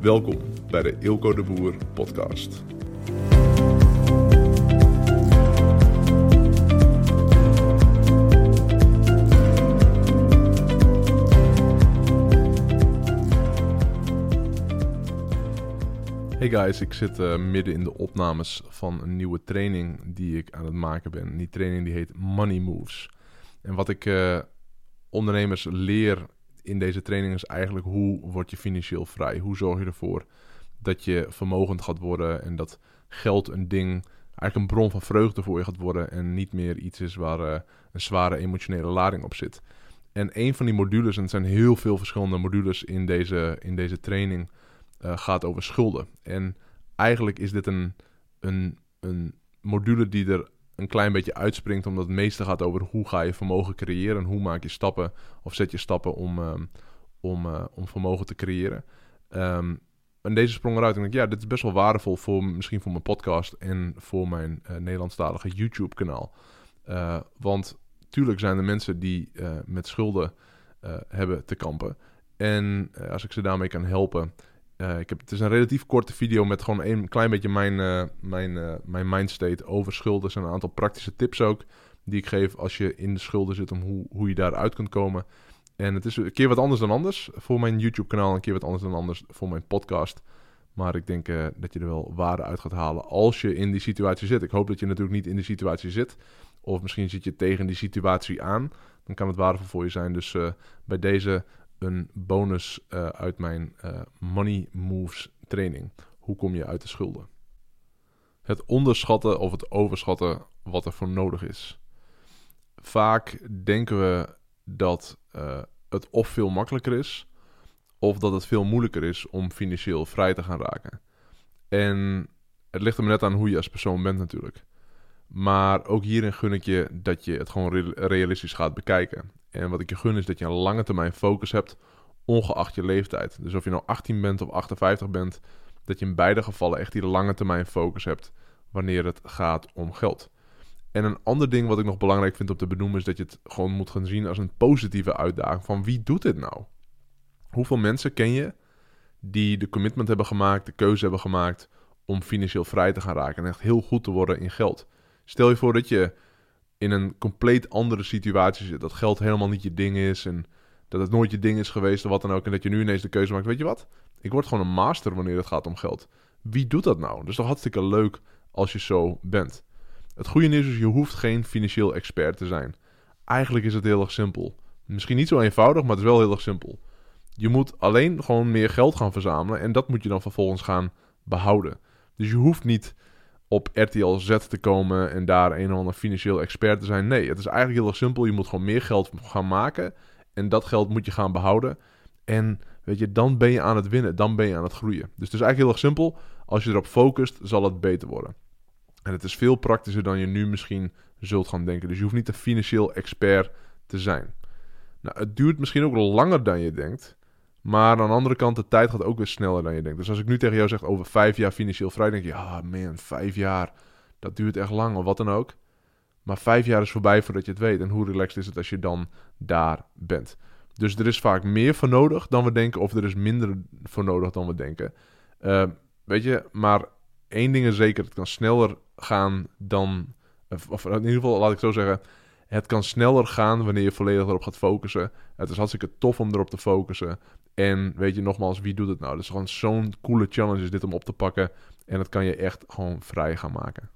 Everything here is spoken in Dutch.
Welkom bij de Ilko de Boer podcast. Hey guys, ik zit uh, midden in de opnames van een nieuwe training die ik aan het maken ben. Die training die heet Money Moves. En wat ik uh, ondernemers leer in deze training is eigenlijk hoe word je financieel vrij? Hoe zorg je ervoor dat je vermogend gaat worden en dat geld een ding, eigenlijk een bron van vreugde voor je gaat worden en niet meer iets is waar uh, een zware emotionele lading op zit. En een van die modules, en er zijn heel veel verschillende modules in deze, in deze training, uh, gaat over schulden. En eigenlijk is dit een, een, een module die er een klein beetje uitspringt, omdat het meeste gaat over hoe ga je vermogen creëren, hoe maak je stappen of zet je stappen om, um, om, uh, om vermogen te creëren. Um, en deze sprong eruit en ik ja, dit is best wel waardevol voor misschien voor mijn podcast en voor mijn uh, Nederlandstalige YouTube-kanaal. Uh, want tuurlijk zijn er mensen die met schulden hebben te kampen. En als ik ze daarmee kan helpen, ik heb, het is een relatief korte video met gewoon een klein beetje mijn, uh, mijn, uh, mijn mindstate over schulden. Zijn een aantal praktische tips ook die ik geef als je in de schulden zit om hoe, hoe je daaruit kunt komen. En het is een keer wat anders dan anders voor mijn YouTube kanaal, een keer wat anders dan anders voor mijn podcast. Maar ik denk dat je er wel waarde uit gaat halen als je in die situatie zit. Ik hoop dat je natuurlijk niet in die situatie zit. Of misschien zit je tegen die situatie aan. Dan kan het waardevol voor je zijn. Dus bij deze een bonus uh, uit mijn uh, Money Moves training. Hoe kom je uit de schulden? Het onderschatten of het overschatten wat er voor nodig is. Vaak denken we dat uh, het of veel makkelijker is, of dat het veel moeilijker is om financieel vrij te gaan raken. En het ligt er maar net aan hoe je als persoon bent natuurlijk. Maar ook hierin gun ik je dat je het gewoon realistisch gaat bekijken. En wat ik je gun is dat je een lange termijn focus hebt, ongeacht je leeftijd. Dus of je nou 18 bent of 58 bent, dat je in beide gevallen echt die lange termijn focus hebt wanneer het gaat om geld. En een ander ding wat ik nog belangrijk vind om te benoemen is dat je het gewoon moet gaan zien als een positieve uitdaging van wie doet dit nou? Hoeveel mensen ken je die de commitment hebben gemaakt, de keuze hebben gemaakt om financieel vrij te gaan raken en echt heel goed te worden in geld? Stel je voor dat je in een compleet andere situatie zit. Dat geld helemaal niet je ding is. En dat het nooit je ding is geweest of wat dan ook. En dat je nu ineens de keuze maakt. Weet je wat? Ik word gewoon een master wanneer het gaat om geld. Wie doet dat nou? Is toch hartstikke leuk als je zo bent. Het goede nieuws is, je hoeft geen financieel expert te zijn. Eigenlijk is het heel erg simpel. Misschien niet zo eenvoudig, maar het is wel heel erg simpel. Je moet alleen gewoon meer geld gaan verzamelen en dat moet je dan vervolgens gaan behouden. Dus je hoeft niet op RTL Z te komen en daar een of ander financieel expert te zijn. Nee, het is eigenlijk heel erg simpel. Je moet gewoon meer geld gaan maken en dat geld moet je gaan behouden. En weet je, dan ben je aan het winnen, dan ben je aan het groeien. Dus het is eigenlijk heel erg simpel. Als je erop focust, zal het beter worden. En het is veel praktischer dan je nu misschien zult gaan denken. Dus je hoeft niet een financieel expert te zijn. Nou, het duurt misschien ook langer dan je denkt. Maar aan de andere kant, de tijd gaat ook weer sneller dan je denkt. Dus als ik nu tegen jou zeg over vijf jaar financieel vrij, denk je, ja man, vijf jaar, dat duurt echt lang of wat dan ook. Maar vijf jaar is voorbij voordat je het weet. En hoe relaxed is het als je dan daar bent. Dus er is vaak meer voor nodig dan we denken, of er is minder voor nodig dan we denken. Uh, weet je, maar één ding is zeker, het kan sneller gaan dan, of in ieder geval laat ik zo zeggen, het kan sneller gaan wanneer je volledig erop gaat focussen. Het is hartstikke tof om erop te focussen. En weet je nogmaals, wie doet het nou? Dus gewoon zo'n coole challenge is dit om op te pakken. En dat kan je echt gewoon vrij gaan maken.